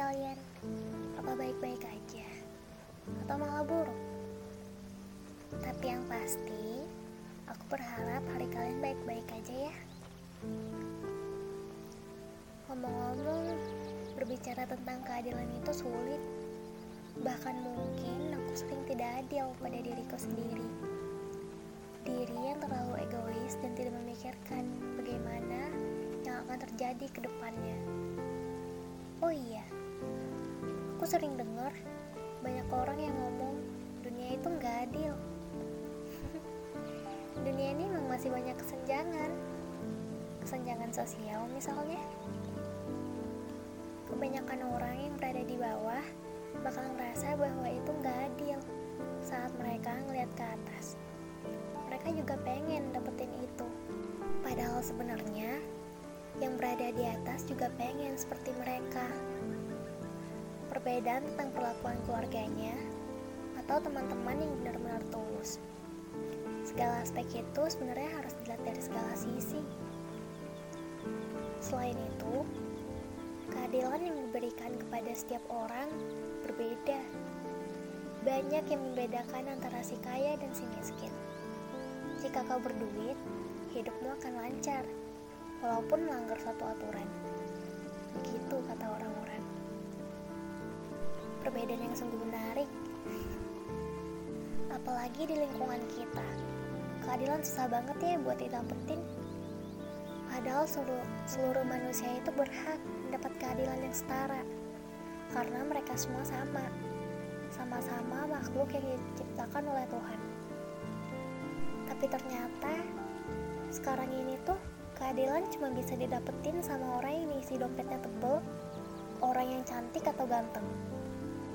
kalian? Apa baik-baik aja? Atau malah buruk? Tapi yang pasti, aku berharap hari kalian baik-baik aja ya. Ngomong-ngomong, berbicara tentang keadilan itu sulit. Bahkan mungkin aku sering tidak adil pada diriku sendiri. Diri yang terlalu egois dan tidak memikirkan bagaimana yang akan terjadi ke depannya. Oh iya, aku sering dengar banyak orang yang ngomong dunia itu nggak adil. dunia ini memang masih banyak kesenjangan, kesenjangan sosial misalnya. Kebanyakan orang yang berada di bawah bakal ngerasa bahwa itu nggak adil saat mereka ngeliat ke atas. Mereka juga pengen dapetin itu. Padahal sebenarnya yang berada di atas juga pengen seperti mereka. Perbedaan tentang perlakuan keluarganya atau teman-teman yang benar-benar tulus. Segala aspek itu sebenarnya harus dilihat dari segala sisi. Selain itu, keadilan yang diberikan kepada setiap orang berbeda. Banyak yang membedakan antara si kaya dan si miskin. Jika kau berduit, hidupmu akan lancar walaupun melanggar suatu aturan. Begitu kata orang-orang. Perbedaan yang sungguh menarik. Apalagi di lingkungan kita. Keadilan susah banget ya buat didapetin. Padahal seluruh, seluruh manusia itu berhak mendapat keadilan yang setara. Karena mereka semua sama. Sama-sama makhluk yang diciptakan oleh Tuhan. Tapi ternyata sekarang ini tuh keadilan cuma bisa didapetin sama orang yang isi dompetnya tebel, orang yang cantik atau ganteng.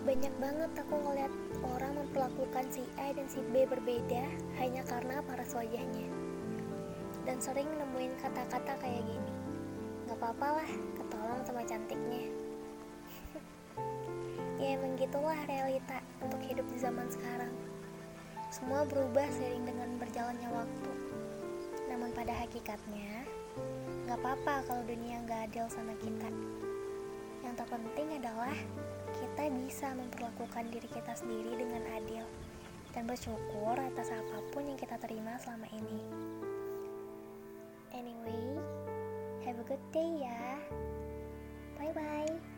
Banyak banget aku ngeliat orang memperlakukan si A dan si B berbeda hanya karena paras wajahnya. Dan sering nemuin kata-kata kayak gini. Gak apa-apa lah, ketolong sama cantiknya. ya emang gitulah realita untuk hidup di zaman sekarang. Semua berubah seiring dengan berjalannya waktu. Namun pada hakikatnya, Gak apa-apa kalau dunia gak adil sama kita. Yang terpenting adalah kita bisa memperlakukan diri kita sendiri dengan adil dan bersyukur atas apa pun yang kita terima selama ini. Anyway, have a good day ya. Bye bye.